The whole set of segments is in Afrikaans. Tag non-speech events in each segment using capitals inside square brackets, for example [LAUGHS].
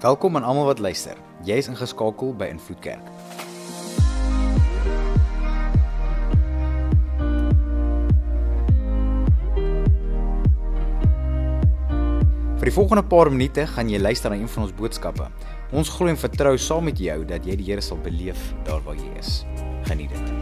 Welkom aan almal wat luister. Jy is ingeskakel by Invloed Kerk. Vir die volgende paar minute gaan jy luister na een van ons boodskappe. Ons glo en vertrou saam met jou dat jy die Here sal beleef daar waar jy is. Geniet dit.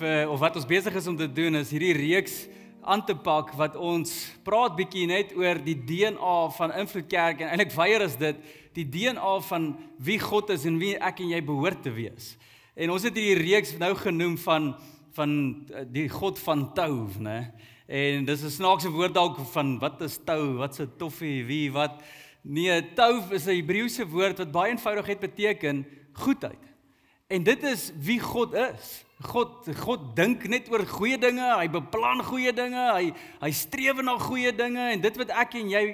vir of wat ons besig is om te doen is hierdie reeks aan te pak wat ons praat bietjie net oor die DNA van Invloed Kerk en eintlik weier is dit die DNA van wie God is en wie ek en jy behoort te wees. En ons het hierdie reeks nou genoem van van eh, die God van Tov, né? En dis 'n snaakse woord dalk van wat is Tov? Wat se toffie? Wie wat? Nee, Tov is 'n Hebreëse woord wat baie eenvoudig het beteken goedheid. En dit is wie God is. God God dink net oor goeie dinge, hy beplan goeie dinge, hy hy streef na goeie dinge en dit wat ek en jy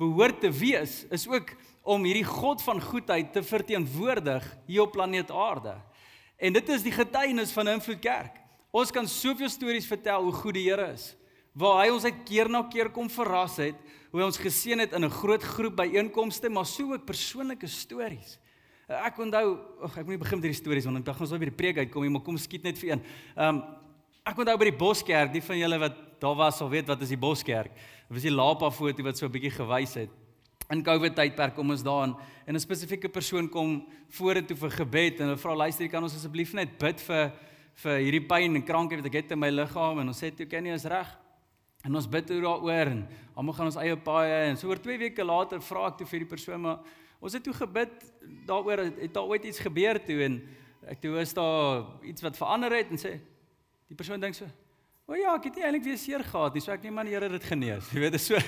behoort te wees is ook om hierdie God van goedheid te verteenwoordig hier op planeet Aarde. En dit is die getuienis van Invloed Kerk. Ons kan soveel stories vertel hoe goed die Here is. Waar hy ons uit keer na keer kom verras het, hoe hy ons geseën het in 'n groot groep byeenkomste, maar so ook persoonlike stories. Ek onthou, ag ek moet nie begin met hierdie stories want dan gaan ons nou by die preek uitkom, maar kom skiet net vir een. Ehm um, ek onthou by die Boskerk, die van julle wat daar was sal weet wat is die Boskerk. Dit was die Lapa foto wat so 'n bietjie gewys het. In Covid tydperk kom ons daarin en 'n spesifieke persoon kom vorentoe vir gebed en hulle vra luister, kan ons asseblief net bid vir vir hierdie pyn en krankheid wat ek het in my liggaam en ons sê toe ken jy is reg. En ons bid oor daaroor en almal gaan ons eie paaie en so oor 2 weke later vra ek toe vir die persoon maar Ons het toe gebid daaroor het daar ooit iets gebeur toe en ek toe is daar iets wat verander het en sê die persoon dink so O ja, ek het nie eintlik weer seer gehad nie, so ek neem aan die Here het dit genees. [LAUGHS] Jy weet, is so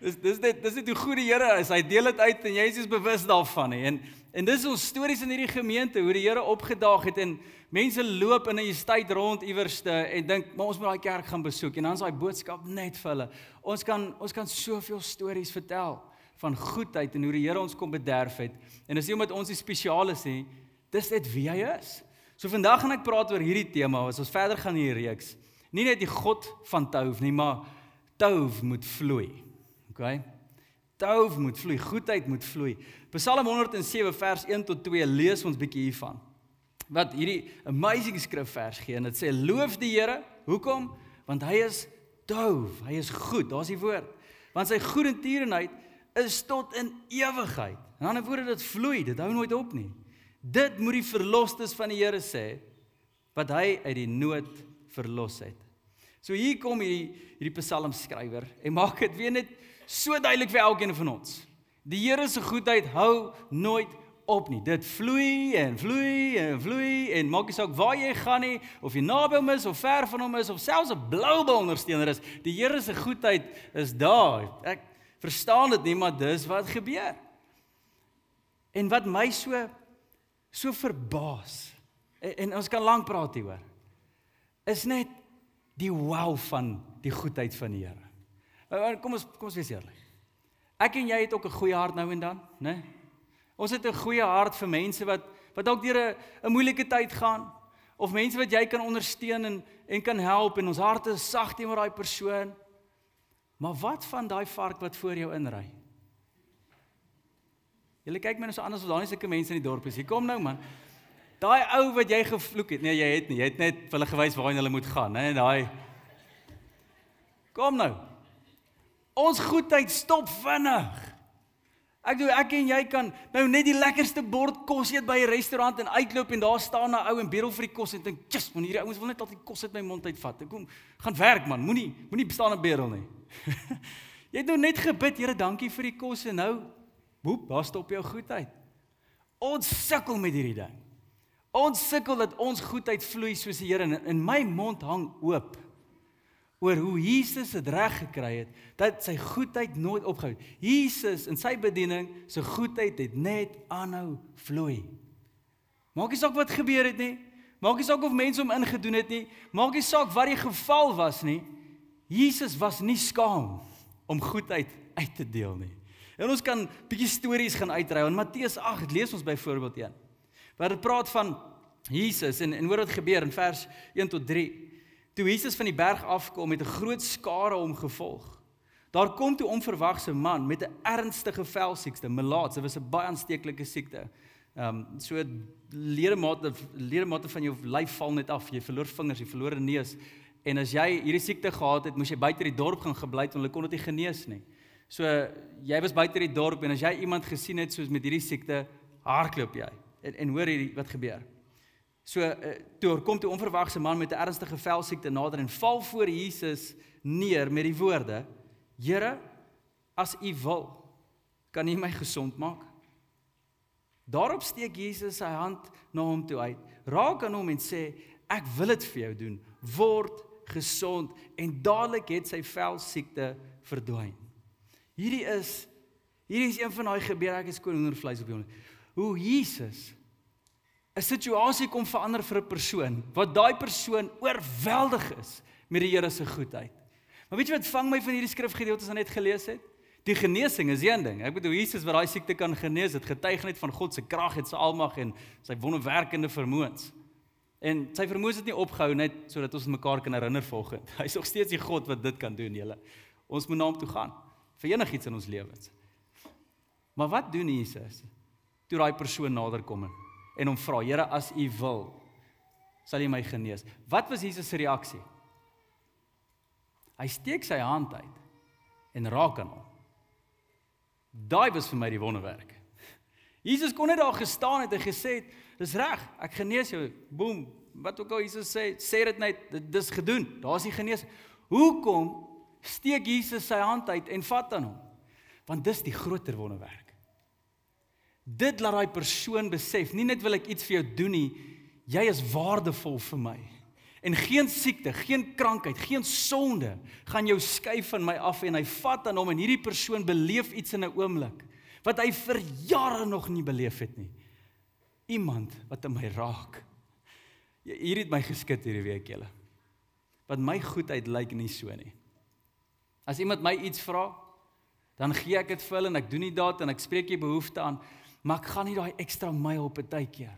dis dis net dis net hoe goed die Here is. Hy deel dit uit en jy is bewus daarvan nie. En en dis ons stories in hierdie gemeente hoe die Here opgedaag het en mense loop in 'n tyd rond iewerste en dink, "Maar ons moet daai kerk gaan besoek." En dan is daai boodskap net vir hulle. Ons kan ons kan soveel stories vertel van goedheid en hoe die Here ons kom bederf het. En dis nie omdat ons die spesiaal is nie, dis net wie hy is. So vandag gaan ek praat oor hierdie tema as ons verder gaan in hierdie reeks. Nie net die God van Tov nie, maar Tov moet vloei. OK? Tov moet vloei, goedheid moet vloei. Psalm 107 vers 1 tot 2 lees ons bietjie hiervan. Wat hierdie amazing skrifvers gee en dit sê loof die Here. Hoekom? Want hy is Tov, hy is goed. Daar's die woord. Want sy goedertierenheid is tot in ewigheid. In ander woorde dit vloei, dit hou nooit op nie. Dit moet die verlosstes van die Here sê wat hy uit die nood verlos het. So hier kom hierdie hierdie psalmskrywer en maak dit weer net so duidelik vir elkeen van ons. Die Here se goedheid hou nooit op nie. Dit vloei en vloei en vloei en maak nie saak waar jy gaan nie of jy naby hom is of ver van hom is of selfs 'n blou bal ondersteuner is. Die Here se goedheid is daar. Ek verstaan dit nie, maar dis wat gebeur. En wat my so so verbaas en, en ons kan lank praat hieroor is net die wow van die goedheid van die Here. Nou, nou, kom ons kom ons wees eerlik. Ek en jy het ook 'n goeie hart nou en dan, né? Ons het 'n goeie hart vir mense wat wat dalk deur 'n 'n moeilike tyd gaan of mense wat jy kan ondersteun en en kan help en ons harte is sag teenoor daai persoon. Maar wat van daai vark wat voor jou inry? Julle kyk my nou so anders as daar nie sulke mense in die dorp is. Hier kom nou man. Daai ou wat jy gevloek het. Nee, jy het nie. Jy het net hulle gewys waarheen hulle moet gaan, hè, daai. Kom nou. Ons goedheid stop vinnig. Ek doen ek en jy kan nou net die lekkerste bord kos eet by 'n restaurant en uitloop en daar staan 'n ou en bedel vir die kos en dink, "Tjus, man, hierdie ouens wil net al die kos uit my mond uitvat." Ek kom, gaan werk man. Moenie moenie bestaan 'n bedel nie. [LAUGHS] jy het nou net gebid, Here, dankie vir die kos en nou, boep, daar stop jou goedheid. Ons sukkel met hierdie ding. Ons sukkel dat ons goedheid vloei soos die Here in my mond hang oop oor hoe Jesus dit reg gekry het dat sy goedheid nooit opgehou het. Jesus in sy bediening, sy goedheid het net aanhou vloei. Maak nie saak wat gebeur het nie. Maak nie saak of mense hom ingedoen het nie. Maak nie saak wat die geval was nie. Jesus was nie skaam om goedheid uit te deel nie. En ons kan bietjie stories gaan uitry. In Matteus 8 lees ons byvoorbeeld een. Waar dit praat van Jesus en en hoor wat gebeur in vers 1 tot 3. Toe Jesus van die berg afkom met 'n groot skare om gevolg. Daar kom toe onverwagse man met 'n ernstige velsiekte, melaats. Dit was 'n baie aansteeklike siekte. Ehm um, so ledemate ledemate van jou lyf val net af. Jy verloor vingers, jy verloor 'n neus. En as jy hierdie siekte gehad het, moes jy buite die dorp gaan gebly het want hulle kon dit nie genees nie. So jy was buite die dorp en as jy iemand gesien het soos met hierdie siekte, hardloop jy. En en hoor hierdie wat gebeur. So uh, toe kom toe onverwagse man met 'n ernstige velsiekte nader en val voor Jesus neer met die woorde: Here, as U wil, kan U my gesond maak. Daarop steek Jesus sy hand na hom toe uit, raak aan hom en sê: Ek wil dit vir jou doen. Word gesond en dadelik het sy velsiekte verdwyn. Hierdie is hierdie is een van daai gebeure ek is koning hoendervleis op hom. Hoe Jesus 'n situasie kom verander vir 'n persoon wat daai persoon oorweldig is met die Here se goedheid. Maar weet jy wat vang my van hierdie skrifgedeeltes wat net gelees het? Die genesing is een ding. Ek bedoel Jesus wat daai siekte kan genees, dit getuig net van God se krag en sy almag en sy wonderwerkende vermoëns. En sy vermoëns het nie opgehou net sodat ons mekaar kan herinner volgens. [LAUGHS] Hy's nog steeds die God wat dit kan doen, julle. Ons moet na hom toe gaan vir enigiets in ons lewens. Maar wat doen Jesus? Toe daai persoon nader kom en hom vra: "Here, as U wil, sal U my genees." Wat was Jesus se reaksie? Hy steek sy hand uit en raak aan hom. Daai was vir my die wonderwerk. [LAUGHS] Jesus kon net daar gestaan het en gesê het: "Dis reg, ek genees jou." Boem, wat ook al Jesus sê, sê dit net, dis gedoen. Daar's die genees. Hoekom steek Jesus sy hand uit en vat aan hom? Want dis die groter wonderwerk. Dit laat daai persoon besef, nie net wil ek iets vir jou doen nie, jy is waardevol vir my. En geen siekte, geen krankheid, geen sonde gaan jou skei van my af en hy vat aan hom en hierdie persoon beleef iets in 'n oomblik wat hy vir jare nog nie beleef het nie. Iemand wat aan my raak. Hier het my geskit hierdie week julle. Wat my goedheid lyk nie so nie. As iemand my iets vra, dan gee ek dit vir hulle en ek doen nie daad en ek spreek jy behoefte aan maar ek gaan nie daai ekstra myl op 'n tydjie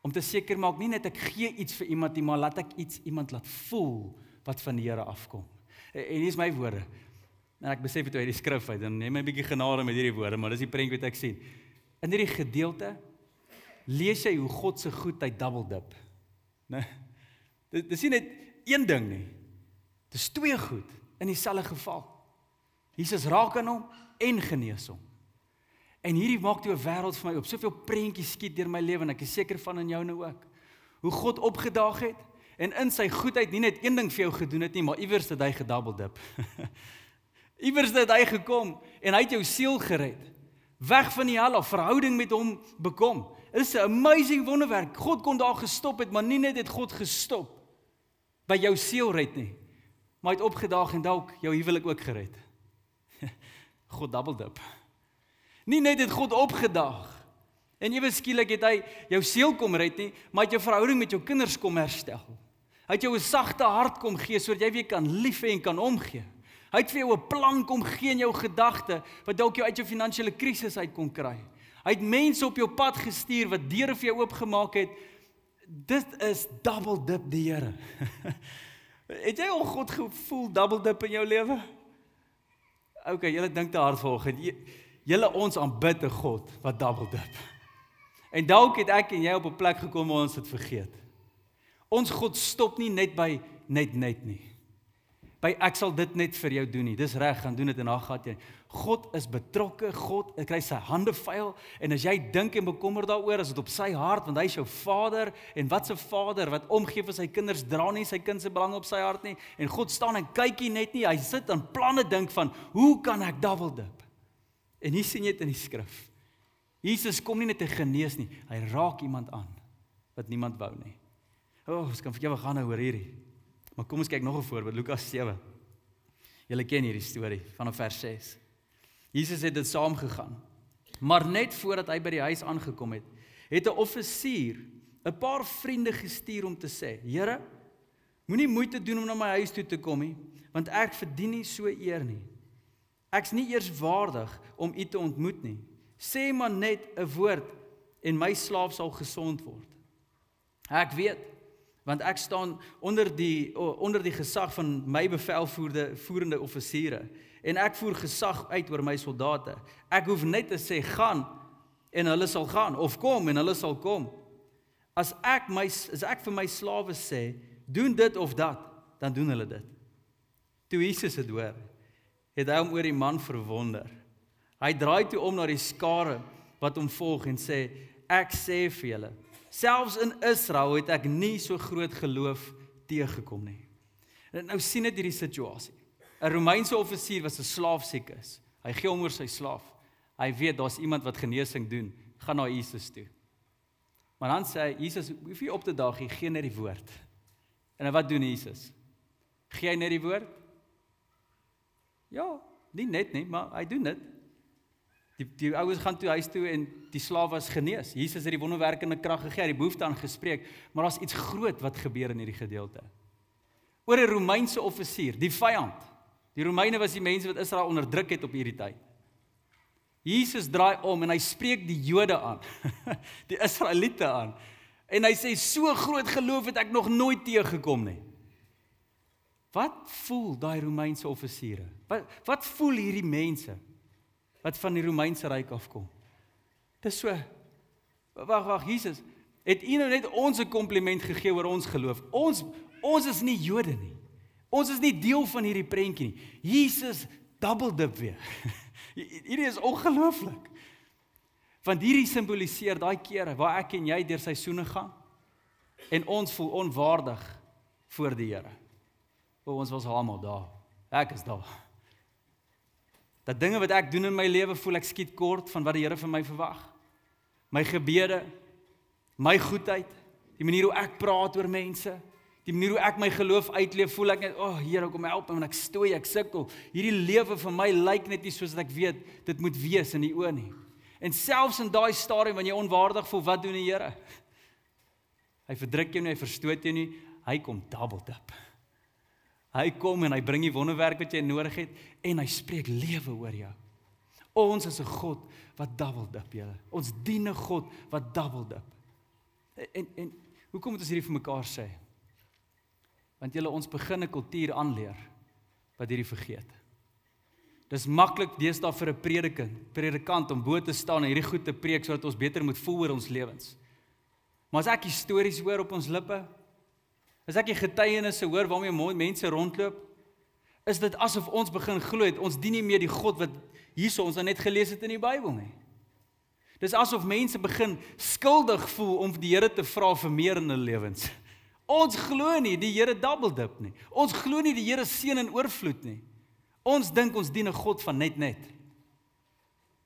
om te seker maak nie net ek gee iets vir iemand nie, maar laat ek iets iemand laat voel wat van die Here afkom. En, hier is my woorde. En ek besef dit uit die skrif uit, dan neem my 'n bietjie genade met hierdie woorde, maar dis die prentjie wat ek sien. In hierdie gedeelte lees jy hoe God se goedheid double dip. Né? Dit dis nie net een ding nie. Dis twee goed in dieselfde geval. Jesus raak aan hom en genees hom. En hierdie maak toe 'n wêreld vir my oop. Soveel prentjies skiet deur my lewe en ek is seker van in jou nou ook. Hoe God opgedaag het en in sy goedheid nie net een ding vir jou gedoen het nie, maar iewers het hy gedouble dip. [LAUGHS] iewers het hy gekom en hy het jou siel gered. Weg van die hel af, verhouding met hom bekom. Dit is 'n amazing wonderwerk. God kon daar gestop het, maar nie net het God gestop by jou siel red nie, maar het opgedaag en dalk jou huwelik ook gered. [LAUGHS] God double dip. Nie net het God opgedaag en ewe skielik het hy jou siel kom red nie, maar het jou verhouding met jou kinders kom herstel. Hy het jou 'n sagte hart kom gee sodat jy weer kan lief hê en kan omgee. Hy het vir jou 'n plan kom gee in jou gedagte wat dalk jou uit jou finansiële krisis uit kon kry. Hy het mense op jou pad gestuur wat deure vir jou oopgemaak het. Dit is double dip die Here. [LAUGHS] het jy al God gevoel double dip in jou lewe? OK, julle dink te hard volgens. Julle ons aanbid 'n God wat double dip. [LAUGHS] En dalk het ek en jy op 'n plek gekom waar ons dit vergeet. Ons God stop nie net by net net nie. By ek sal dit net vir jou doen nie. Dis reg, gaan doen dit en dan gaan jy. God is betrokke. God kry sy hande vuil en as jy dink en bekommer daaroor, is dit op sy hart want hy is jou Vader en wat 'n Vader wat omgee vir sy kinders, dra nie sy kind se belang op sy hart nie en God staan en kyk nie net nie, hy sit en planne dink van, hoe kan ek double dip? En hier sien jy dit in die skrif. Jesus kom nie net te genees nie, hy raak iemand aan wat niemand wou nie. O, oh, ons kan vir jou gaan nou oor hierdie. Maar kom ons kyk nog 'n voorbeeld, Lukas 7. Julle ken hierdie storie van vers 6. Jesus het dit saam gegaan. Maar net voordat hy by die huis aangekom het, het 'n offisier 'n paar vriende gestuur om te sê: "Here, moenie moeite doen om na my huis toe te kom nie, want ek verdien nie so eer nie." Ek's nie eers waardig om u te ontmoet nie. Sê maar net 'n woord en my slaaf sal gesond word. Ek weet Want ek staan onder die onder die gesag van my bevelvoerende voerende offisiere en ek voer gesag uit oor my soldate. Ek hoef net te sê gaan en hulle sal gaan of kom en hulle sal kom. As ek my as ek vir my slawe sê, doen dit of dat, dan doen hulle dit. Toe Jesus dit hoor, het hy hom oor die man verwonder. Hy draai toe om na die skare wat hom volg en sê: "Ek sê vir julle, selfs in Israel het ek nie so groot geloof teëgekom nie." En nou sien dit hierdie situasie. 'n Romeinse offisier was 'n slaaf siek is. Hy gee hom oor sy slaaf. Hy weet daar's iemand wat genesing doen, gaan na Jesus toe. Maar dan sê hy Jesus, hoef jy op te daag, gee net die woord. En wat doen Jesus? Gee hy net die woord? Ja, nie net nie, maar hy doen dit. Die die ouens gaan toe huis toe en die slaaf was genees. Jesus het die wonderwerkende krag gegee, die behoefte aan gespreek, maar daar's iets groot wat gebeur in hierdie gedeelte. Oor 'n Romeinse offisier, die vyand. Die Romeine was die mense wat Israel onderdruk het op hierdie tyd. Jesus draai om en hy spreek die Jode aan. [LAUGHS] die Israeliete aan. En hy sê so groot geloof het ek nog nooit teëgekom nie. Wat voel daai Romeinse offisiere? Wat wat voel hierdie mense wat van die Romeinse ryk afkom? Dis so Wag wag Jesus, het U nou net ons 'n kompliment gegee oor ons geloof? Ons ons is nie Jode nie. Ons is nie deel van hierdie prentjie nie. Jesus double dip weer. [LAUGHS] Hierdie is ongelooflik. Want hierdie simboliseer daai kere waar ek en jy deur seisoene gaan en ons voel onwaardig voor die Here. O ons was almal daar. Ek is daar. Dat dinge wat ek doen in my lewe voel ek skiet kort van wat die Here van my verwag. My gebede, my goedheid, die manier hoe ek praat oor mense, die manier hoe ek my geloof uitleef, voel ek net, "O oh, Here, kom help my want ek stoei, ek sukkel. Hierdie lewe vir my lyk net nie soos wat ek weet dit moet wees in die oë nie." En selfs in daai stadium wanneer jy onwaardig voel, wat doen die Here? Hy verdruk jou nie, hy verstoot jou nie, hy kom double dip. Hy kom en hy bring die wonderwerk wat jy nodig het en hy spreek lewe oor jou. Ons is 'n God wat double dip, julle. Ons dien 'n God wat double dip. En en hoekom moet ons hierdie vir mekaar sê? Want julle ons begin 'n kultuur aanleer wat hierdie vergeet. Dis maklik deesdae vir 'n predikant, predikant om bo te staan en hierdie goed te preek sodat ons beter moet voel oor ons lewens. Maar as ek stories hoor op ons lippe, as ek die getuienisse hoor waarmee mense rondloop, is dit asof ons begin glo het ons dien nie meer die God wat hierso ons nou net gelees het in die Bybel nie. Dis asof mense begin skuldig voel om die Here te vra vir meer in hulle lewens. Ons glo nie die Here double dip nie. Ons glo nie die Here seën in oorvloed nie. Ons dink ons dien 'n God van net net.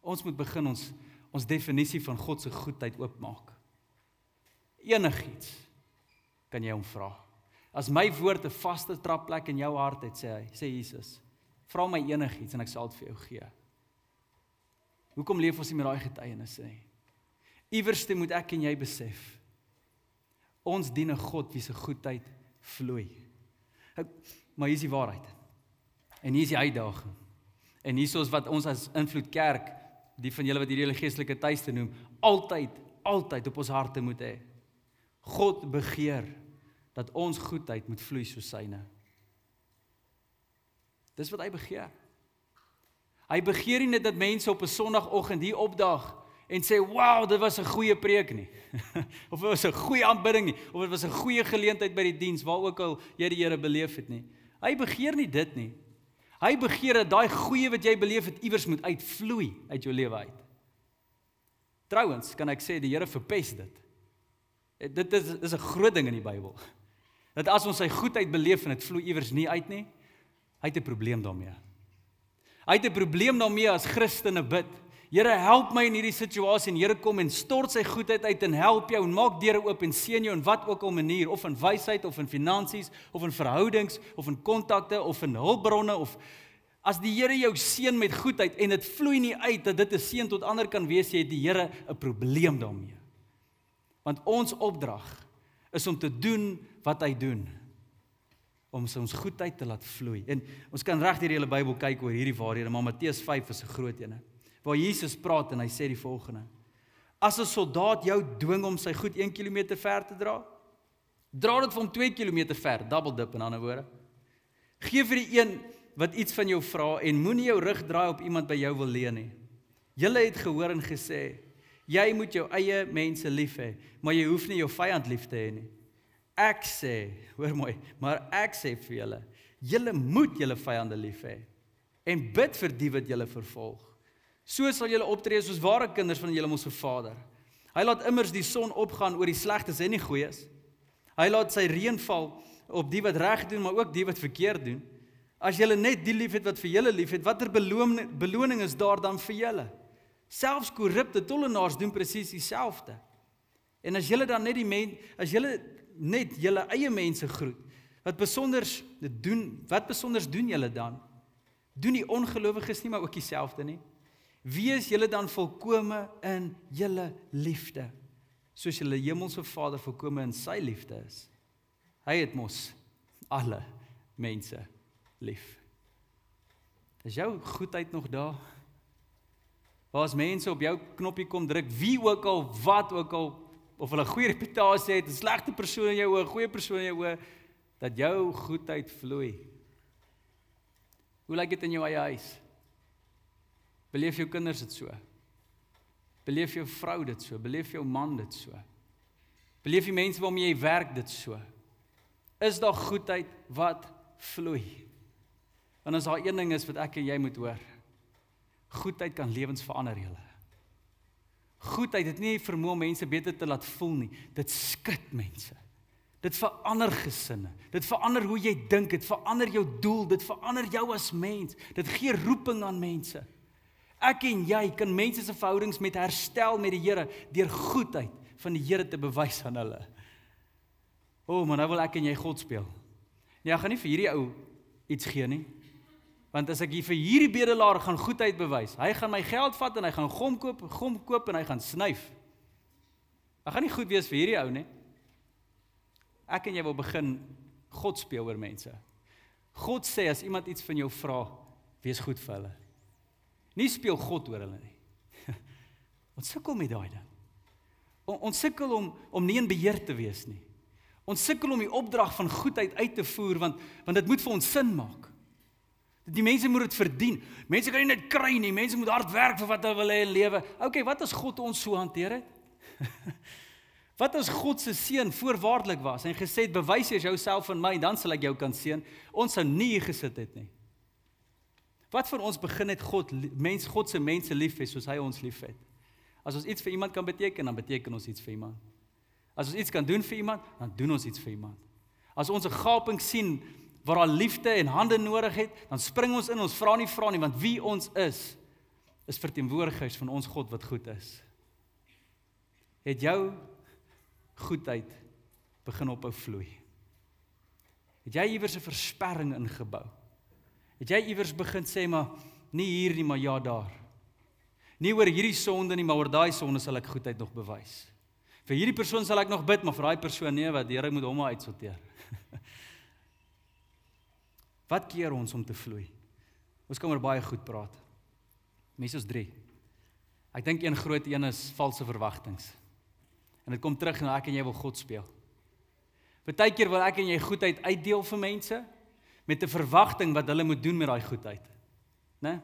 Ons moet begin ons ons definisie van God se goedheid oopmaak. Enigiets kan jy hom vra. As my woord 'n vaste trapplek in jou hart het, sê hy, sê Jesus, vra my enigiets en ek sal dit vir jou gee. Hoekom leef ons nie met daai getuienis nie? Iewerste moet ek en jy besef Ons dien 'n God wie se goedheid vloei. Maar hier is die waarheid. En hier is die uitdaging. En hier is wat ons as invloed kerk, die van julle wat hierdie hele geestelike tuiste noem, altyd altyd op ons harte moet hê. God begeer dat ons goedheid moet vloei soos syne. Dis wat hy begeer. Hy begeer nie net dat mense op 'n Sondagoggend hier opdaag en sê, "Wow, dit was 'n goeie preek nie." [LAUGHS] of dit was 'n goeie aanbidding nie, of dit was 'n goeie geleentheid by die diens waar ook al jy die Here beleef het nie. Hy begeer nie dit nie. Hy begeer dat daai goeie wat jy beleef het iewers moet uitvloei uit jou lewe uit. Trouwens, kan ek sê die Here verpes dit. Eh, dit is is 'n groot ding in die Bybel. Dat as ons sy goedheid beleef en dit vloei iewers nie uit nie, hy het 'n probleem daarmee. Hy het 'n probleem daarmee as Christene bid Here help my in hierdie situasie en Here kom en stort sy goedheid uit en help jou en maak deure oop en seën jou in wat ook al manier of in wysheid of in finansies of in verhoudings of in kontakte of in hulpbronne of as die Here jou seën met goedheid en dit vloei nie uit dat dit 'n seën tot ander kan wees jy het die Here 'n probleem daarmee. Want ons opdrag is om te doen wat hy doen om ons goedheid te laat vloei. En ons kan reg deur die hele Bybel kyk oor hierdie waarhede, maar Matteus 5 is 'n groot een waar Jesus praat en hy sê die volgende: As 'n soldaat jou dwing om sy goed 1 km ver te dra, Dra dit vir hom 2 km ver, double dip in ander woorde. Geef vir die een wat iets van jou vra en moenie jou rug draai op iemand by jou wil leen nie. Julle het gehoor en gesê, jy moet jou eie mense lief hê, maar jy hoef nie jou vyand lief te hê nie. Ek sê, hoor mooi, maar ek sê vir julle, julle moet julle vyande lief hê en bid vir die wat julle vervolg. So sal julle optree soos ware kinders van julle ons Vader. Hy laat immers die son opgaan oor die slegtes en die goeies. Hy laat sy reën val op die wat reg doen, maar ook die wat verkeerd doen. As julle net die liefhet wat vir julle liefhet, watter beloning beloning is daar dan vir julle? Selfs korrupte tollenaars doen presies dieselfde. En as julle dan net die men as julle net julle eie mense groet, wat besonder doen, wat besonder doen julle dan? Doen die ongelowiges nie maar ook dieselfde nie? Wees julle dan volkome in julle liefde, soos julle hemelse Vader volkome in sy liefde is. Hy het mos alle mense lief. Is jou goedheid nog daar? Waar's mense op jou knoppie kom druk, wie ook al, wat ook al, of hulle goeie reputasie het, 'n slegte persoon in jou oë, 'n goeie persoon in jou oë, dat jou goedheid vloei. Hoe lyk dit in jou eie huis? Beleef jou kinders dit so? Beleef jou vrou dit so? Beleef jou man dit so? Beleef die mense waarmee jy werk dit so? Is daar goedheid wat vloei? Want as daar een ding is wat ek en jy moet hoor, goedheid kan lewens verander julle. Goedheid het nie vermoë om mense beter te laat voel nie. Dit skud mense. Dit verander gesinne. Dit verander hoe jy dink, dit verander jou doel, dit verander jou as mens. Dit gee roeping aan mense. Ek en jy kan mense se verhoudings met herstel met die Here deur goedheid van die Here te bewys aan hulle. O, oh, maar nou wil ek en jy God speel. Nee, ek gaan nie vir hierdie ou iets gee nie. Want as ek hier vir hierdie bedelaar gaan goedheid bewys, hy gaan my geld vat en hy gaan gom koop, gom koop en hy gaan snyf. Ek gaan nie goed wees vir hierdie ou nie. Ek en jy wil begin God speel oor mense. God sê as iemand iets van jou vra, wees goed vir hulle. Nie speel God oor hulle nie. [LAUGHS] Ons sukkel met daai ding. Ons sukkel om om nie in beheer te wees nie. Ons sukkel om die opdrag van goedheid uit te voer want want dit moet vir ons sin maak. Die mense moet dit verdien. Mense kan nie net kry nie. Mense moet hard werk vir wat hulle wil hê in lewe. OK, wat as God ons so hanteer het? [LAUGHS] wat as God se seun voorwaardelik was en gesê het bewys jy jouself aan my, dan sal ek jou kan seën. Ons sou nie hier gesit het nie. Wat van ons begin het God mens God se mense lief hê soos hy ons liefhet. As ons iets vir iemand kan beteken, dan beteken ons iets vir iemand. As ons iets kan doen vir iemand, dan doen ons iets vir iemand. As ons 'n gaping sien waar daar liefde en hande nodig het, dan spring ons in, ons vra nie vra nie, want wie ons is is verteenwoordigers van ons God wat goed is. Het jou goedheid begin ophou vloei? Het jy iewers 'n versperring ingebou? Het jy iewers begin sê maar nie hier nie, maar ja daar? Nie oor hierdie sonde nie, maar oor daai sonde sal ek goedheid nog bewys. Vir hierdie persoon sal ek nog bid, maar vir daai persoon nee, wat die Here moet hom uitsorteer. [LAUGHS] Wat keer ons om te vloei? Ons kan oor baie goed praat. Mense is 3. Ek dink een groot een is valse verwagtinge. En dit kom terug na ek en jy wil God speel. Partykeer wil ek en jy goedheid uitdeel vir mense met 'n verwagting wat hulle moet doen met daai goedheid. Né?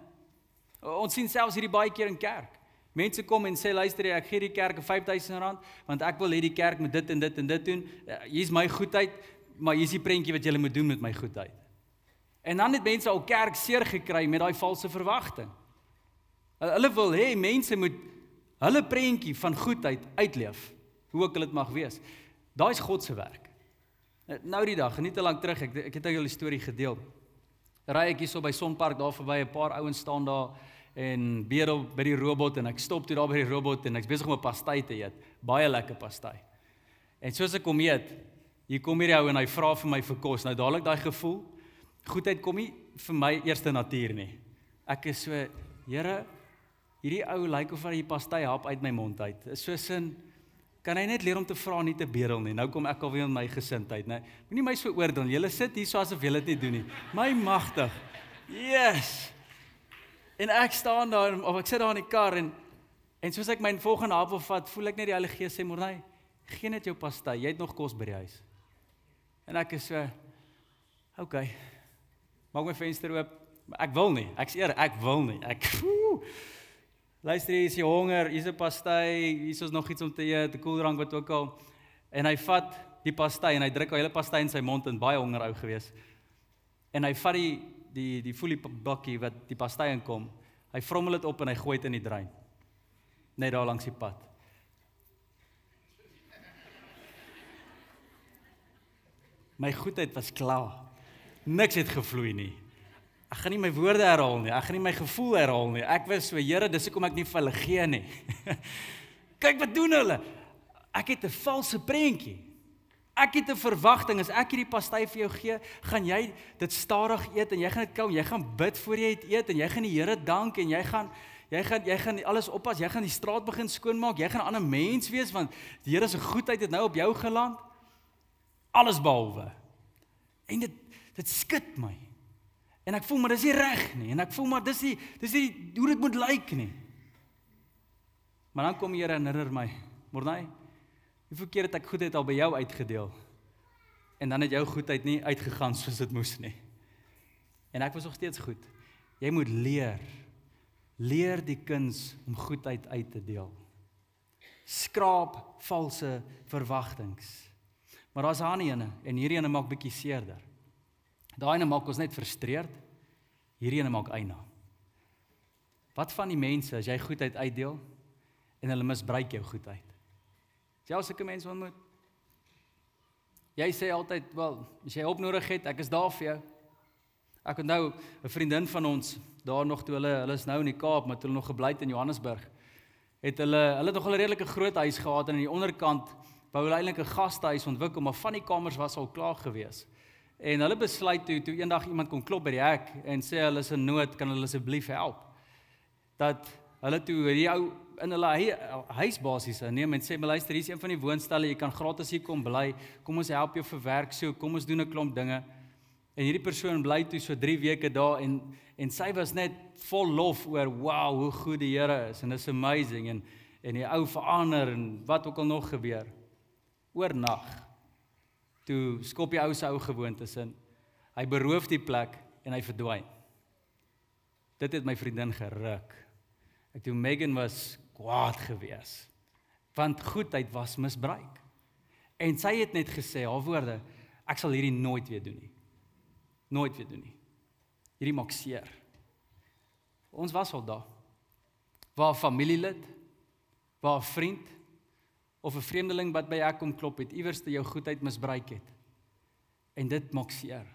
Ons sien selfs hierdie baie keer in kerk. Mense kom en sê luister ek gee die kerk 'n R5000 want ek wil hê die kerk moet dit en dit en dit doen. Eh, hier's my goedheid, maar hier's die prentjie wat jy moet doen met my goedheid. En dan het mense al kerk seer gekry met daai valse verwagting. Hulle wil hê mense moet hulle prentjie van goedheid uitleef, hoe ook al dit mag wees. Daai's God se werk. Nou die dag, nie te lank terug, ek ek het al julle storie gedeel. Ry ek hierso by Sonpark daar verby, 'n paar ouens staan daar en bedel by die robot en ek stop toe daar by die robot en ek's besig om 'n pastai te eet. Baie lekker pastai. En soos ek kom eet, hier kom hierdie ou en hy vra vir my vir kos. Nou dadelik daai gevoel, goedheid kom nie vir my eerste natuur nie. Ek is so, Here, hierdie ou lyk of hy die pastai hap uit my mond uit. Is so sin kan hy net leer om te vra nie te bedel nie. Nou kom ek alweer in my gesindheid, né? Moenie my so oordeel. Julle sit hier so asof julle dit nie doen nie. My magtig. Yes. En ek staan daar of ek sit daar in die kar en en soos ek my volgende hap wil vat, voel ek net die Heilige Gees sê, "Morney, gee net jou pastai. Jy het nog kos by die huis." En ek is so OK. Maak my venster oop. Ek wil nie. Ek's eer, ek wil nie. Ek woe, Luister hier, is jy honger? Hier's 'n pastai, hier's ons nog iets om te eet, 'n koeldrank wat ook al. En hy vat die pastai en hy druk al hele pastai in sy mond en baie honger ou gewees. En hy vat die die die folie bakkie wat die pastai inkom. Hy vrommel dit op en hy gooi dit in die drein. Net daar langs die pad. My goedheid was klaar. Niks het gevloei nie. Ek gaan nie my woorde herhaal nie. Ek gaan nie my gevoel herhaal nie. Ek wens so, Here, dis hoekom ek nie vir hulle gee nie. [LAUGHS] Kyk wat doen hulle. Ek het 'n valse prentjie. Ek het 'n verwagting as ek hierdie pastai vir jou gee, gaan jy dit stadig eet en jy gaan dit kou, jy gaan bid voor jy dit eet en jy gaan die Here dank en jy gaan jy gaan jy gaan alles oppas, jy gaan die straat begin skoonmaak, jy gaan 'n ander mens wees want die Here se goedheid het nou op jou geland. Alles behalwe. En dit dit skud my. En ek voel maar dis nie reg nie en ek voel maar dis nie dis nie hoe dit moet lyk nie. Maar dan kom Here herinner my, Mornay, hoeveel keer het ek goedheid al by jou uitgedeel? En dan het jou goedheid nie uitgegaan soos dit moes nie. En ek was nog steeds goed. Jy moet leer. Leer die kuns om goedheid uit te deel. Skraap valse verwagtinge. Maar daar's 'n ander ene en hierdie ene maak bietjie seerder. Daai ene maak ons net frustreerd. Hierdie ene maak eina. Wat van die mense as jy goedheid uitdeel en hulle misbruik jou goedheid? Jy al sulke mense ontmoet? Jy sê altyd, "Wel, as jy hulp nodig het, ek is daar vir jou." Ek onthou 'n vriendin van ons, daar nog toe hulle hulle is nou in die Kaap, maar toe hulle nog gebly het in Johannesburg, het hulle hulle het nog 'n redelike groot huis gehad en aan die onderkant wou hulle eintlik 'n gastehuis ontwikkel, maar van die kamers was al klaar gewees. En hulle besluit toe toe eendag iemand kom klop by die hek en sê hulle is in nood, kan hulle asseblief help? Dat hulle toe hierdie ou in hulle huis basies neem en sê, "Maar luister, hier is een van die woonstelle, jy kan gratis hier kom bly. Kom ons help jou vir werk so, kom ons doen 'n klomp dinge." En hierdie persoon bly toe so 3 weke daar en en sy was net vol lof oor, "Wow, hoe goed die Here is en it's amazing." En en die ou verander en wat ook al nog gebeur. Oornag toe skop die ou se ou gewoontes in. Hy beroof die plek en hy verdwyn. Dit het my vriendin geruk. Ek toe Megan was kwaad gewees. Want goedheid was misbruik. En sy het net gesê haar woorde, ek sal hierdie nooit weer doen nie. Nooit weer doen nie. Hierdie maak seer. Ons was al daar. Waar familielid, waar vriend, of 'n vreemdeling wat by ek kom klop het, iewers te jou goedheid misbruik het. En dit maak seer.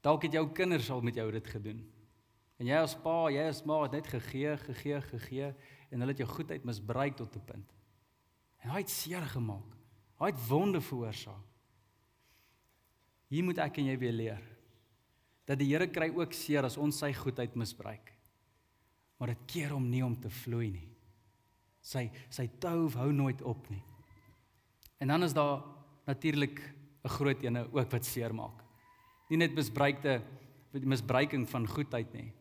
Dalk het jou kinders al met jou dit gedoen. En jy as pa, jy as ma het net gegee, gegee, gegee en hulle het jou goedheid misbruik tot 'n punt. En hy het seer gemaak. Hy het wonde veroorsaak. Hier moet ek en jy weer leer dat die Here kry ook seer as ons sy goedheid misbruik. Maar dit keer hom nie om te vloei nie. Sy sy tou hou nooit op nie. En dan is daar natuurlik 'n groot ene ook wat seermaak. Nie net misbruikte misbruiking van goedheid nie.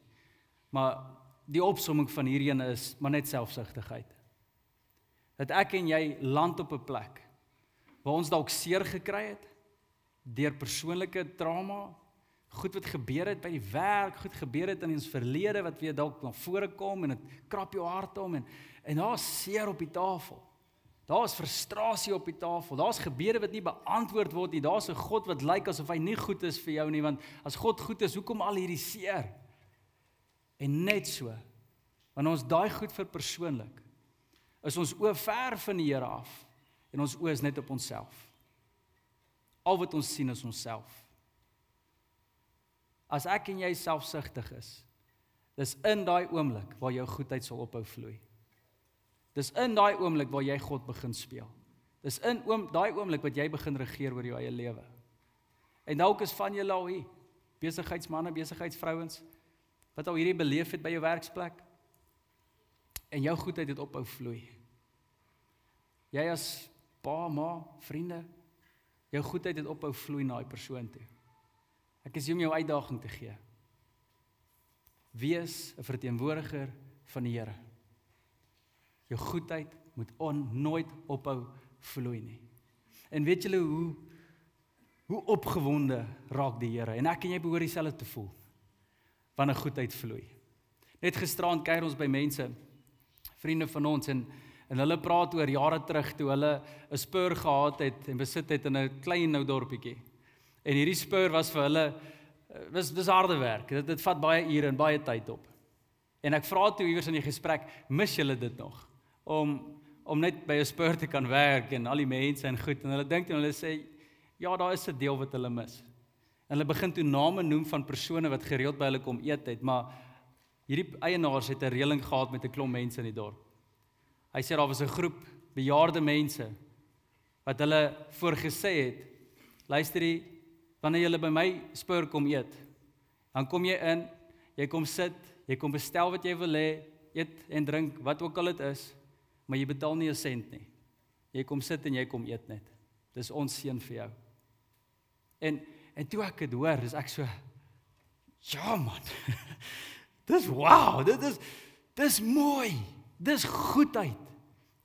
Maar die opsomming van hierdie ene is maar net selfsugtigheid. Dat ek en jy land op 'n plek waar ons dalk seer gekry het deur persoonlike trauma, goed wat gebeur het by die werk, goed gebeur het in ons verlede wat weer dalk na vore kom en dit krap jou hart om en en daar's seer op die tafel. Daar's frustrasie op die tafel. Daar's gebede wat nie beantwoord word nie. Daar's 'n God wat lyk asof hy nie goed is vir jou nie want as God goed is, hoekom al hierdie seer? En net so. Wanneer ons daai goed vir persoonlik is ons oë ver van die Here af en ons oë is net op onsself. Al wat ons sien is onsself. As ek en jy selfsugtig is, dis in daai oomblik waar jou goedheid sal ophou vloei. Dis in daai oomblik waar jy God begin speel. Dis in oom daai oomblik wat jy begin regeer oor jou eie lewe. En dalk is van julle al hier besigheidsmense, besigheidsvrouens wat al hierdie beleef het by jou werksplek. En jou goedheid het ophou vloei. Jy as pa, ma, vriende, jou goedheid het ophou vloei na daai persoon toe. Ek is hier om jou uitdaging te gee. Wees 'n verteenwoordiger van die Here. Jou goedheid moet on nooit ophou vloei nie. En weet julle hoe Hoe opgewonde raak die Here en ek en jy behoort dieselfde te voel wanneer goedheid vloei. Net gisterand kuier ons by mense, vriende van ons en en hulle praat oor jare terug toe hulle 'n spur gehad het en besit het in 'n klein nou dorpietjie. En hierdie spur was vir hulle was dis harde werk. Dit dit vat baie ure en baie tyd op. En ek vra toe iewers in die gesprek, mis julle dit nog om om net by 'n spur te kan werk en al die mense en goed en hulle dink en hulle sê ja, daar is 'n deel wat hulle mis. En hulle begin toe name noem van persone wat gereeld by hulle kom eet het, maar hierdie eienaars het 'n reëling gehad met 'n klomp mense in die dorp. Hy sê daar was 'n groep bejaarde mense wat hulle voorgesê het, luister jy, wanneer jy by my spur kom eet, dan kom jy in, jy kom sit, jy kom bestel wat jy wil hê, eet en drink wat ook al dit is, maar jy betaal nie 'n sent nie. Jy kom sit en jy kom eet net. Dis ons seën vir jou. En en toe ek dit hoor, is ek so ja man. [LAUGHS] dis wow, dit is dis mooi. Dis goedheid.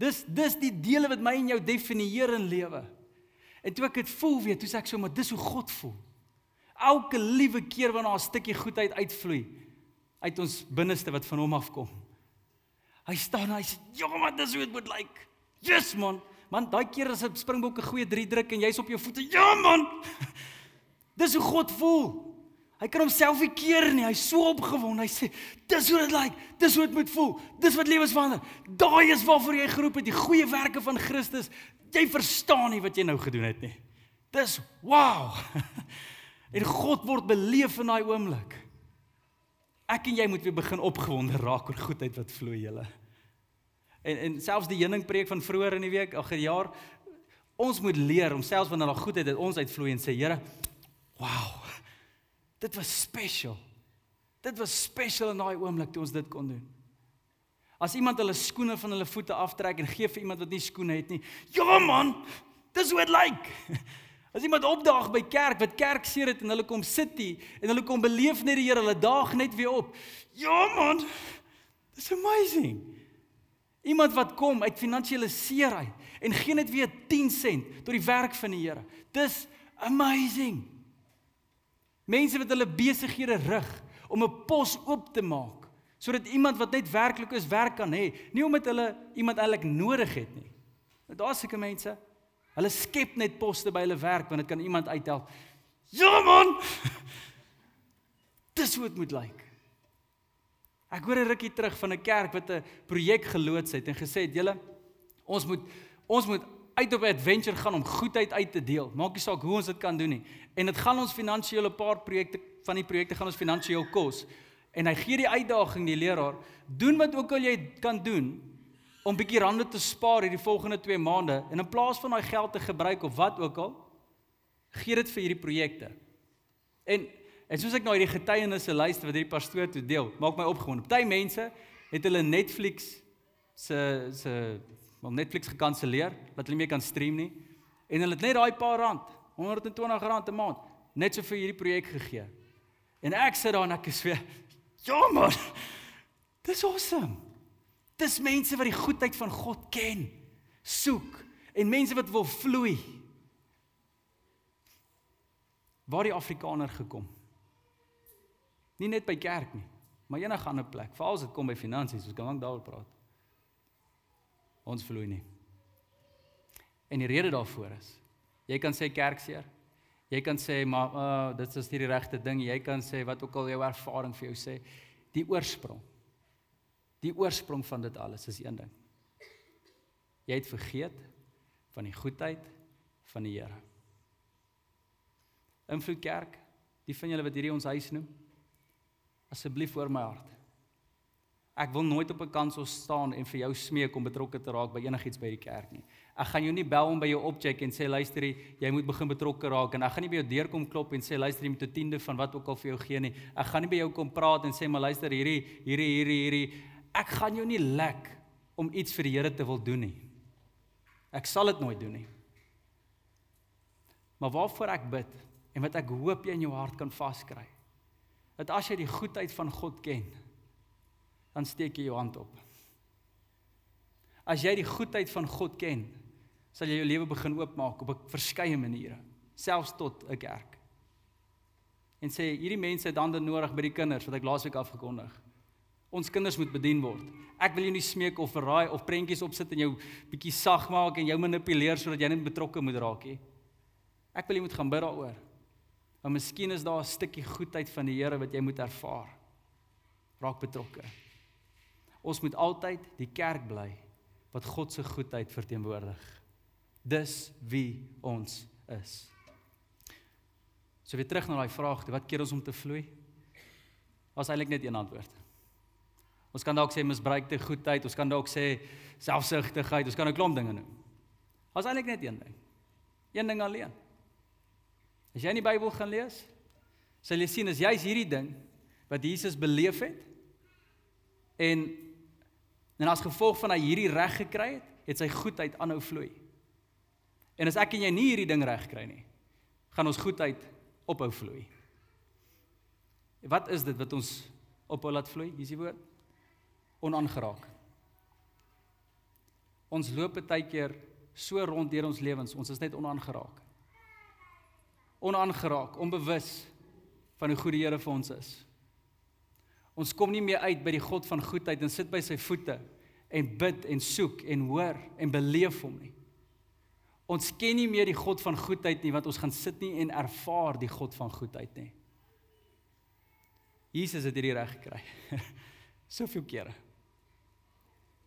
Dis dis die dele wat my en jou definieer in lewe. En toe ek dit voel weer, toe sê ek so, maar dis hoe God voel. Elke liewe keer wanneer 'n stukkie goedheid uitvloei uit ons binneste wat van hom afkom. Hy staan en hy sê, "Ja, maar dis hoe dit moet lyk." Like. Yes man. Man, daai keer as 'n springbok 'n goeie 3 druk en jy's op jou voete. Ja man. [LAUGHS] Dis hoe God voel. Hy kan homself nie keer nie. Hy's so opgewonde. Hy sê, "Dis hoe dit lyk. Like. Dis hoe dit moet voel. Dis wat lewens verander. Daai is waarvoor jy geroep het, die goeie werke van Christus. Jy verstaan nie wat jy nou gedoen het nie. Dis wow." [LAUGHS] En God word beleef in daai oomblik. Ek en jy moet weer begin opgewonde raak oor goedheid wat vloei julle. En en selfs die heuning preek van vroeër in die week, ag jaar, ons moet leer om selfs wanneer daar goedheid uit ons uitvloei en sê, Here, wow. Dit was special. Dit was special in daai oomblik toe ons dit kon doen. As iemand hulle skoene van hulle voete aftrek en gee vir iemand wat nie skoene het nie. Ja man, dis hoe dit lyk. As iemand opdaag by kerk wat kerk seer het en hulle kom sit hier en hulle kom beleef net die Here, hulle daag net weer op. Ja man. Dis amazing. Iemand wat kom uit finansiële seerheid en gee net weer 10 sent tot die werk van die Here. Dis amazing. Mense wat hulle besighede rig om 'n pos oop te maak sodat iemand wat net werklik is werk kan hê, nie omdat hulle iemand eintlik nodig het nie. Daar's seker mense, hulle skep net poste by hulle werk want dit kan iemand uithelp. Ja man. [LAUGHS] Dis hoe dit moet lyk. Ek hoor 'n rukkie terug van 'n kerk wat 'n projek geloods het en gesê het: "Julle, ons moet ons moet uit op 'n adventure gaan om goedheid uit te deel. Maak nie saak hoe ons dit kan doen nie. En dit gaan ons finansiële paar projekte van die projekte gaan ons finansiëel kos. En hy gee die uitdaging die leraar, doen wat ook al jy kan doen om bietjie rande te spaar hierdie volgende 2 maande en in plaas van daai geld te gebruik of wat ook al, gee dit vir hierdie projekte. En en soos ek nou hierdie getuienisse luister wat hierdie pastoor toe deel, maak my opgewonde. Party mense het hulle Netflix se se want Netflix gekanselleer dat hulle nie meer kan stream nie. En hulle het net daai paar rand, 120 rand 'n maand, net so vir hierdie projek gegee. En ek sit daar en ek sê, "Ja man, [LAUGHS] dis awesome." Dis mense wat die goedheid van God ken, soek en mense wat wil vloei. Waar die Afrikaner gekom. Nie net by kerk nie, maar enige ander plek. Veral as dit kom by finansies, ons kan lank daaroor praat. Ons vloei nie. En die rede daarvoor is jy kan sê kerkseer. Jy kan sê maar uh, dit is nie die regte ding. Jy kan sê wat ook al jou ervaring vir jou sê, die oorsprong. Die oorsprong van dit alles is een ding. Jy het vergeet van die goedheid van die Here. Invloed kerk, die van julle wat hierdie ons huis noem, asseblief voor my hart. Ek wil nooit op 'n kansel staan en vir jou smeek om betrokke te raak by enigiets by die kerk nie. Ek gaan jou nie bel om by jou opcheck en sê luister jy moet begin betrokke raak en ek gaan nie by jou deur kom klop en sê luister jy moet 'n tiende van wat ook al vir jou gee nie. Ek gaan nie by jou kom praat en sê maar luister hierdie hierdie hierdie hierdie ek gaan jou nie lek om iets vir die Here te wil doen nie. Ek sal dit nooit doen nie. Maar waarvoor ek bid en wat ek hoop jy in jou hart kan vaskry. Dat as jy die goedheid van God ken, dan steek jy jou hand op. As jy die goedheid van God ken, sal jy jou lewe begin oopmaak op verskeie maniere. selfs tot 'n kerk. En sê hierdie mense het hande nodig by die kinders wat ek laasweek afgekondig. Ons kinders moet bedien word. Ek wil jou nie smeek of verraai of prentjies opsit en jou bietjie sag maak en jou manipuleer sodat jy net betrokke moet raak nie. Ek wil jy moet gaan bid daaroor. Want miskien is daar 'n stukkie goedheid van die Here wat jy moet ervaar. Raak betrokke. Ons moet altyd die kerk bly wat God se goedheid verteenwoordig. Dis wie ons is. So weer terug na daai vraag, wat keer ons om te vloei? Was eintlik net een antwoord. Ons kan dalk sê misbruikte goedheid, ons kan dalk sê selfsugtigheid, ons kan 'n klomp dinge noem. Was eintlik net een ding. Een ding alleen. As jy in die Bybel gaan lees, sal jy sien as jy's hierdie ding wat Jesus beleef het en en as gevolg van hy hierdie reg gekry het, het sy goedheid aanhou vloei. En as ek en jy nie hierdie ding reg kry nie, gaan ons goedheid ophou vloei. Wat is dit wat ons ophou laat vloei? Hier is die woord onaangeraak. Ons loop baie keer so rond deur ons lewens, ons is net onaangeraak onaangeraak, onbewus van hoe goed die Here vir ons is. Ons kom nie meer uit by die God van goedheid en sit by sy voete en bid en soek en hoor en beleef hom nie. Ons ken nie meer die God van goedheid nie want ons gaan sit nie en ervaar die God van goedheid nie. Jesus het hierdie reg gekry. [LAUGHS] Soveel kere.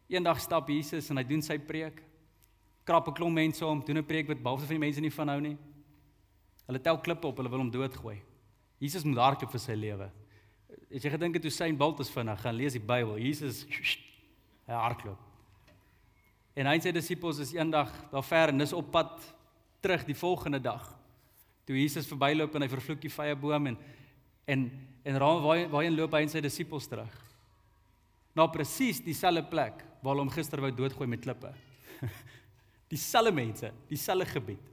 Eendag stap Jesus en hy doen sy preek. Krap 'n klomp mense om, doen 'n preek wat behalwe van die mense nie van hou nie. Hulle tel klippe op, hulle wil hom doodgooi. Jesus moet hardloop vir sy lewe. As jy gedink het Usain Bolt is vinnig, gaan lees die Bybel. Jesus hy hardloop. En hy en sy disippels is eendag daar ver en dis op pad terug die volgende dag. Toe Jesus verbyloop en hy vervloek die vrye boom en en en raam waar waarheen loop hy en sy disippels terug? Na presies dieselfde plek waar hom gister wou doodgooi met klippe. [LAUGHS] dieselfde mense, dieselfde gebied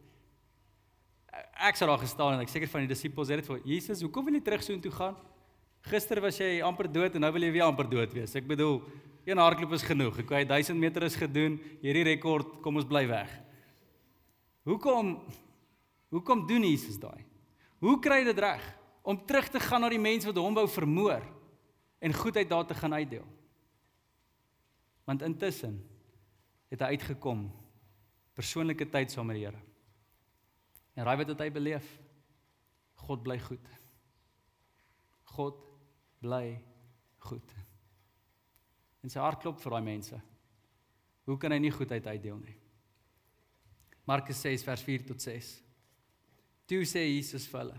ek sou daar gestaan en ek seker van die disippels het dit vir Jesus, hoekom wil jy terug so intoe gaan? Gister was jy amper dood en nou wil jy weer amper dood wees. Ek bedoel, een hardloop is genoeg. Ek het 1000 meter is gedoen. Hierdie rekord, kom ons bly weg. Hoekom hoekom doen Jesus daai? Hoe kry hy dit reg om terug te gaan na die mense wat hom wou vermoor en goedheid daar te gaan uitdeel? Want intussen het hy uitgekom persoonlike tyd saam met die Here. En raai wat het hy beleef? God bly goed. God bly goed. En sy hart klop vir daai mense. Hoe kan hy nie goedheid uitdeel nie? Markus 6 vers 4 tot 6. Toe sê Jesus vir hulle: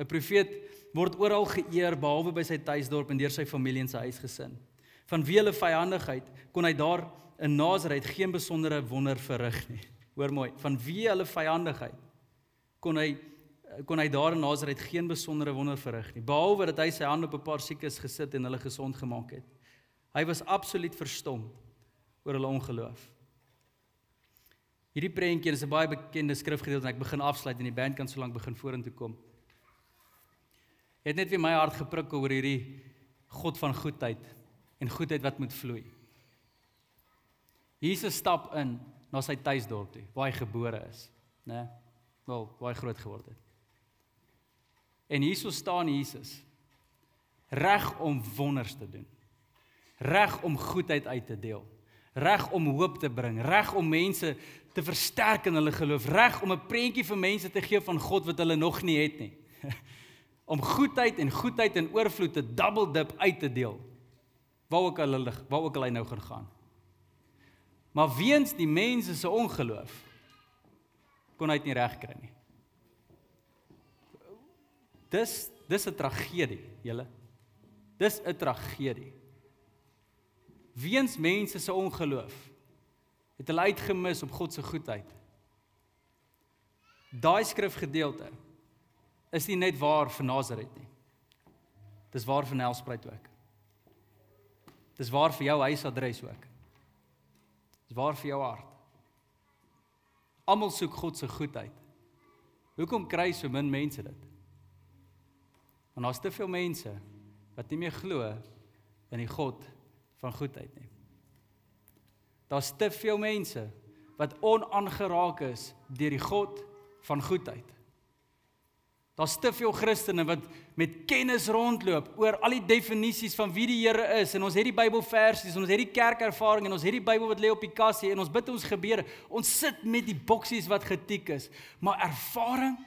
'n Profeet word oral geëer behalwe by sy tuisdorp en deur sy familie en sy huisgesin. Van wie hulle vyandigheid kon hy daar in Nasaret geen besondere wonder verrig nie. Hoor mooi, van wie hulle vyandigheid kon hy kon hy daar in Nasaret geen besondere wonder verrig nie behalwe dat hy sy hand op 'n paar siekes gesit en hulle gesond gemaak het. Hy was absoluut verstom oor hulle ongeloof. Hierdie prentjie is 'n baie bekende skrifgedeelte en ek begin afsluit en die band kan sōlank begin vorentoe kom. Het net weer my hart geprikkel oor hierdie God van goedheid en goedheid wat moet vloei. Jesus stap in na sy tuisdorp toe waar hy gebore is, né? Nee? wel waar hy groot geword het. En hierso staan Jesus reg om wonders te doen. Reg om goedheid uit te deel. Reg om hoop te bring, reg om mense te versterk in hulle geloof, reg om 'n prentjie vir mense te gee van God wat hulle nog nie het nie. [LAUGHS] om goedheid en goedheid in oorvloed te double dip uit te deel. Waar ook al hulle waar ook al hy nou gaan gaan. Maar weens die mense se ongeloof kon hy dit nie reg kry nie. Dis dis 'n tragedie, julle. Dis 'n tragedie. Weens mense se ongeloof het hulle uitgemis op God se goedheid. Daai skrifgedeelte is nie net waar vir Nasaret nie. Dis waar vir Nelspruit ook. Dis waar vir jou huisadres ook. Dis waar vir jou hart. Almal soek God se goedheid. Hoekom kry so min mense dit? Want daar's te veel mense wat nie meer glo in die God van goedheid nie. Daar's te veel mense wat onaangeraak is deur die God van goedheid. Daar's te veel Christene wat met kennis rondloop oor al die definisies van wie die Here is en ons het die Bybelversies ons het die kerkervaring en ons het die Bybel wat lê op die kassie en ons bid ons gebede. Ons sit met die boksies wat getik is, maar ervaring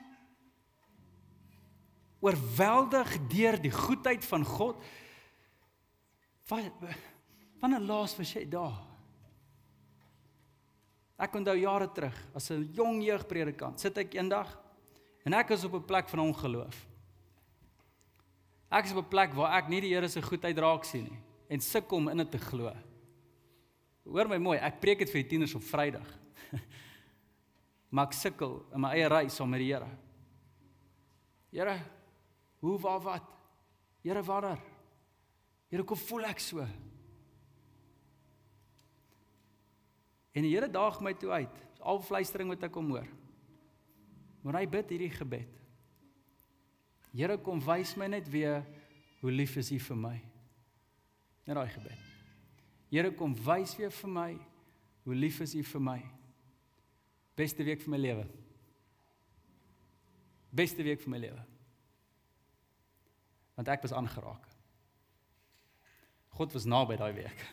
oorweldig deur die goedheid van God. Wanneer laas was jy daar? Ek onthou jare terug as 'n jong jeugpredikant, sit ek eendag En ek is op 'n plek van ongeloof. Ek is op 'n plek waar ek nie die Here se goedheid raak sien nie en sukkel om in dit te glo. Hoor my mooi, ek preek dit vir die tieners op Vrydag. [LAUGHS] maar ek sukkel in my eie reis saam met die Here. Here, hoe waar wat? Here, wanneer? Here, kom voel ek so. En die Here daag my toe uit. Al fluistering wat ek hom hoor. Maar hy bid hierdie gebed. Here kom wys my net weer hoe lief is U vir my. Net daai gebed. Here kom wys weer vir my hoe lief is U vir my. Beste week vir my lewe. Beste week vir my lewe. Want ek was aangeraak. God was naby daai week.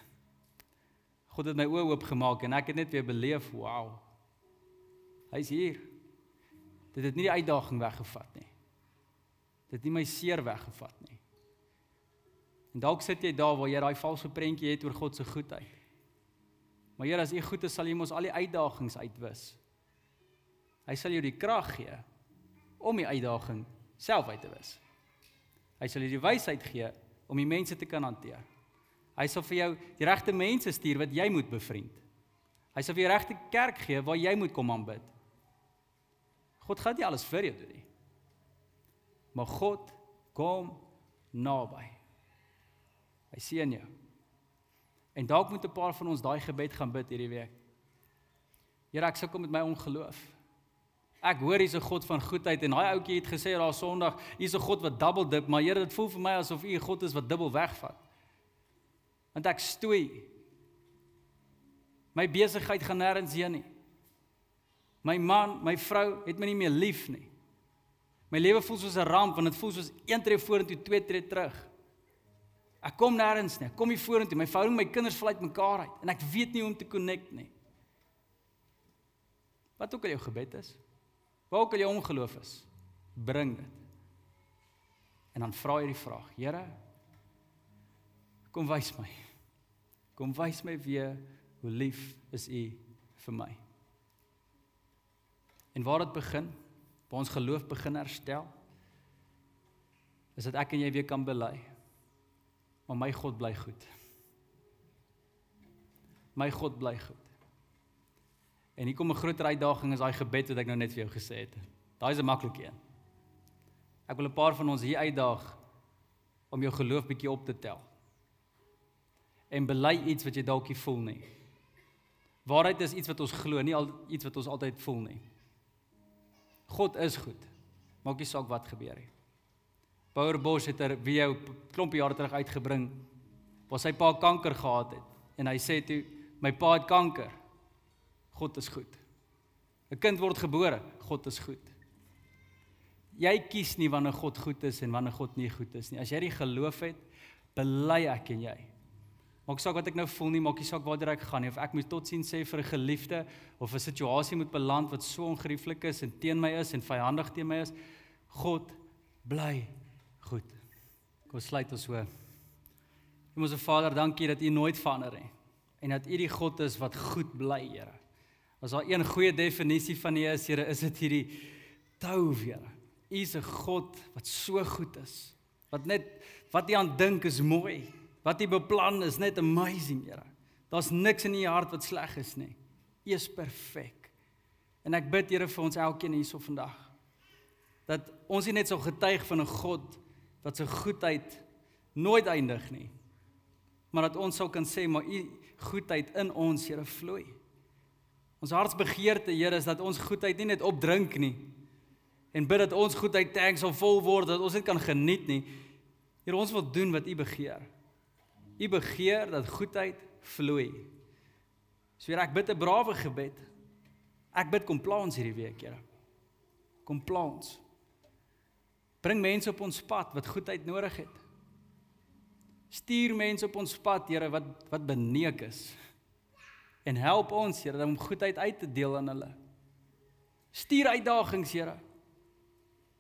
God het my oë oopgemaak en ek het net weer beleef, wow. Hy's hier. Dit het nie die uitdaging weggevat nie. Dit het nie my seer weggevat nie. En dalk sit jy daar waar jy daai valse prentjie het oor God se goedheid. Maar Here, as U goed is, sal U mos al die uitdagings uitwis. Hy sal jou die krag gee om die uitdaging self uit te wis. Hy sal jou die wysheid gee om die mense te kan hanteer. Hy sal vir jou die regte mense stuur wat jy moet bevriend. Hy sal vir jou regte kerk gee waar jy moet kom aanbid. God gaan nie alles vir jou doen nie. Maar God kom naby. Hy sien jou. En dalk moet 'n paar van ons daai gebed gaan bid hierdie week. Here, ek sukkel met my ongeloof. Ek hoor hier's 'n God van goedheid en daai ouetjie het gesê daar Sondag, hier's 'n God wat double dip, maar Here, dit voel vir my asof U 'n God is wat dubbel wegvat. Want ek stoei. My besigheid gaan nêrens heen nie. My man, my vrou het my nie meer lief nie. My lewe voel soos 'n ramp want dit voel soos een tree vorentoe, twee tree terug. Ek kom nêrens nie. Ek kom nie vorentoe. My verhouding met my kinders val uitmekaar uit en ek weet nie hoe om te connect nie. Wat ook al jou gebed is, waar ook al jou ongeloof is, bring dit. En dan vra jy die vraag: Here, kom wys my. Kom wys my weer hoe lief is U vir my. En waar dit begin, waar ons geloof begin herstel, is dat ek en jy weer kan bely. Maar my God bly goed. My God bly goed. En hier kom 'n groter uitdaging is daai gebed wat ek nou net vir jou gesê het. Daai is 'n maklike een. Ek wil 'n paar van ons hier uitdaag om jou geloof bietjie op te tel. En bely iets wat jy dalk nie voel nie. Waarheid is iets wat ons glo, nie al iets wat ons altyd voel nie. God is goed. Maak nie saak wat gebeur nie. Power Bosch het 'n er video klompie jare terug uitgebring waar sy pa kanker gehad het en hy sê toe my pa het kanker. God is goed. 'n Kind word gebore, God is goed. Jy kies nie wanneer God goed is en wanneer God nie goed is nie. As jy die geloof het, bely ek en jy Maak saak wat ek nou voel nie, maak nie saak waar ek gaan nie of ek moet totsiens sê vir 'n geliefde of 'n situasie moet beland wat so ongerieflik is en teen my is en vyandig teen my is. God bly goed. Kom sluit ons so. Hemelse Vader, dankie dat U nooit verander nie en dat U die God is wat goed bly, Here. As daar een goeie definisie van U is, Here, is dit hierdie tou, Here. U is 'n God wat so goed is. Wat net wat U aan dink is mooi. Wat U beplan is net amazing, Here. Daar's niks in U hart wat sleg is nie. U is perfek. En ek bid Here vir ons elkeen hierso vandag dat ons nie net so getuig van 'n God wat se goedheid nooit eindig nie. Maar dat ons sou kan sê maar U goedheid in ons Here vloei. Ons hartsbegeerte Here is dat ons goedheid nie net opdrink nie en bid dat ons goedheid tanks sal vol word dat ons dit kan geniet nie. Here ons wil doen wat U begeer. U begeer dat goedheid vloei. So ek bid 'n brawe gebed. Ek bid kom plaas hierdie week, Here. Kom plaas. Bring mense op ons pad wat goedheid nodig het. Stuur mense op ons pad, Here, wat wat beneek is. En help ons, Here, om goedheid uit te deel aan hulle. Stuur uitdagings, Here.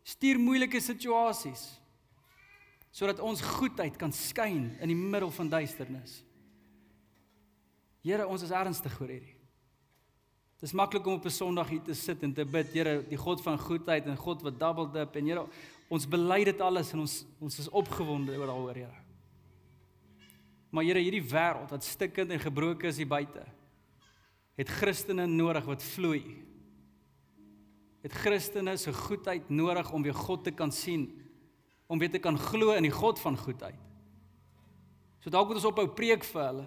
Stuur moeilike situasies sodat ons goedheid kan skyn in die middel van duisternis. Here, ons is ernstig oor hierdie. Dit is maklik om op 'n Sondag hier te sit en te bid, Here, die God van goedheid en God wat double dip en Here, ons bely dit alles en ons ons is opgewonde oor daaroor, Here. Maar Here, hierdie wêreld wat stikkend en gebroken is hier buite, het Christene nodig wat vloei. Het Christene se goedheid nodig om weer God te kan sien, om weer te kan glo in die God van goedheid. So dalk moet ons ophou preek vir hulle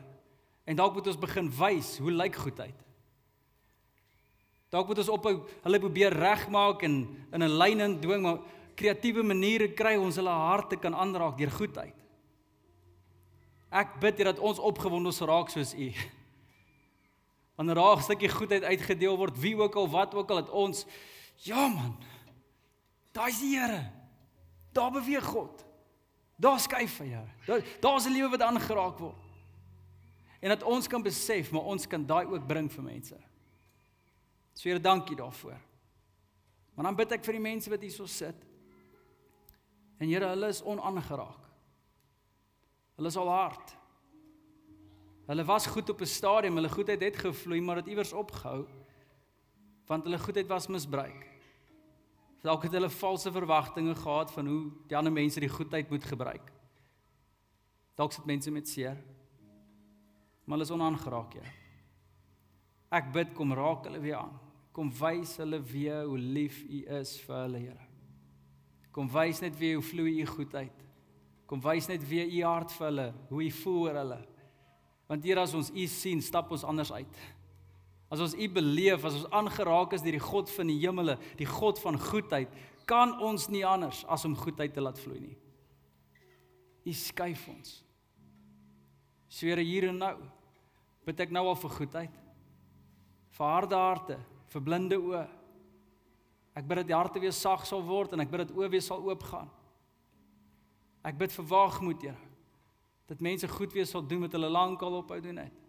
en dalk moet ons begin wys hoe lyk goedheid. Dalk moet ons ophou hulle probeer regmaak en in 'n lyn in dwing maar kreatiewe maniere kry ons hulle harte kan aanraak deur goedheid. Ek bid hier dat ons opgewonde raak soos u. [LAUGHS] Wanneer daar 'n stukkie goedheid uitgedeel word, wie ook al wat ook al het ons ja man. Daai's die Here. Daar beweeg God. Daar skuif hy. Daar daar's 'n lewe wat aangeraak word. En dat ons kan besef, maar ons kan daai ook bring vir mense. So Here, dankie daarvoor. Maar dan bid ek vir die mense wat hierso sit. En Here, hulle is onaangeraak. Hulle is al hard. Hulle was goed op 'n stadium, hulle goedheid het gevloei, maar dit iewers opgehou want hulle goedheid was misbruik. Dalk het hulle valse verwagtinge gehad van hoe die ander mense die goedheid moet gebruik. Dalk sit mense met seer. Maar hulle is onaangeraak, ja. Ek bid kom raak hulle weer aan. Kom wys hulle weer hoe lief U is vir hulle, Here. Kom wys net weer hoe vloei U goedheid. Kom wys net weer U hart vir hulle, hoe U voel oor hulle. Want Here, as ons U sien, stap ons anders uit. As ons U beleef, as ons aangeraak is deur die God van die hemele, die God van goedheid, kan ons nie anders as om goedheid te laat vloei nie. U skuif ons. Swere hier en nou. Bid ek nou al vir goedheid vir harde harte, vir blinde oë. Ek bid dat die harte weer sag sal word en ek bid dat oë weer sal oopgaan. Ek bid vir waagmoed, Here. Dat mense goed weer sal doen wat hulle lankal ophou doen het.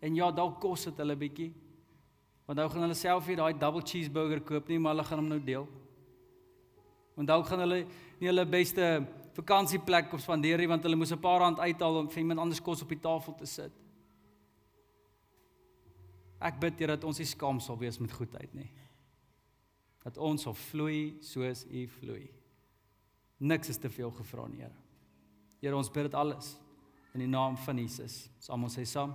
En ja, dalk kos dit hulle bietjie. Want nou gaan hulle self weer daai double cheeseburger koop nie, maar hulle gaan hom nou deel. Want dalk gaan hulle nie hulle beste vakansieplek op spandeer nie want hulle moes 'n paar rand uithaal om vir iemand anders kos op die tafel te sit. Ek bid Here dat ons nie skaam sal wees met goedheid nie. Dat ons sal vloei soos U vloei. Niks is te veel gevra nie, Here. Here, ons bid dit alles in die naam van Jesus. Ons almal sê saam.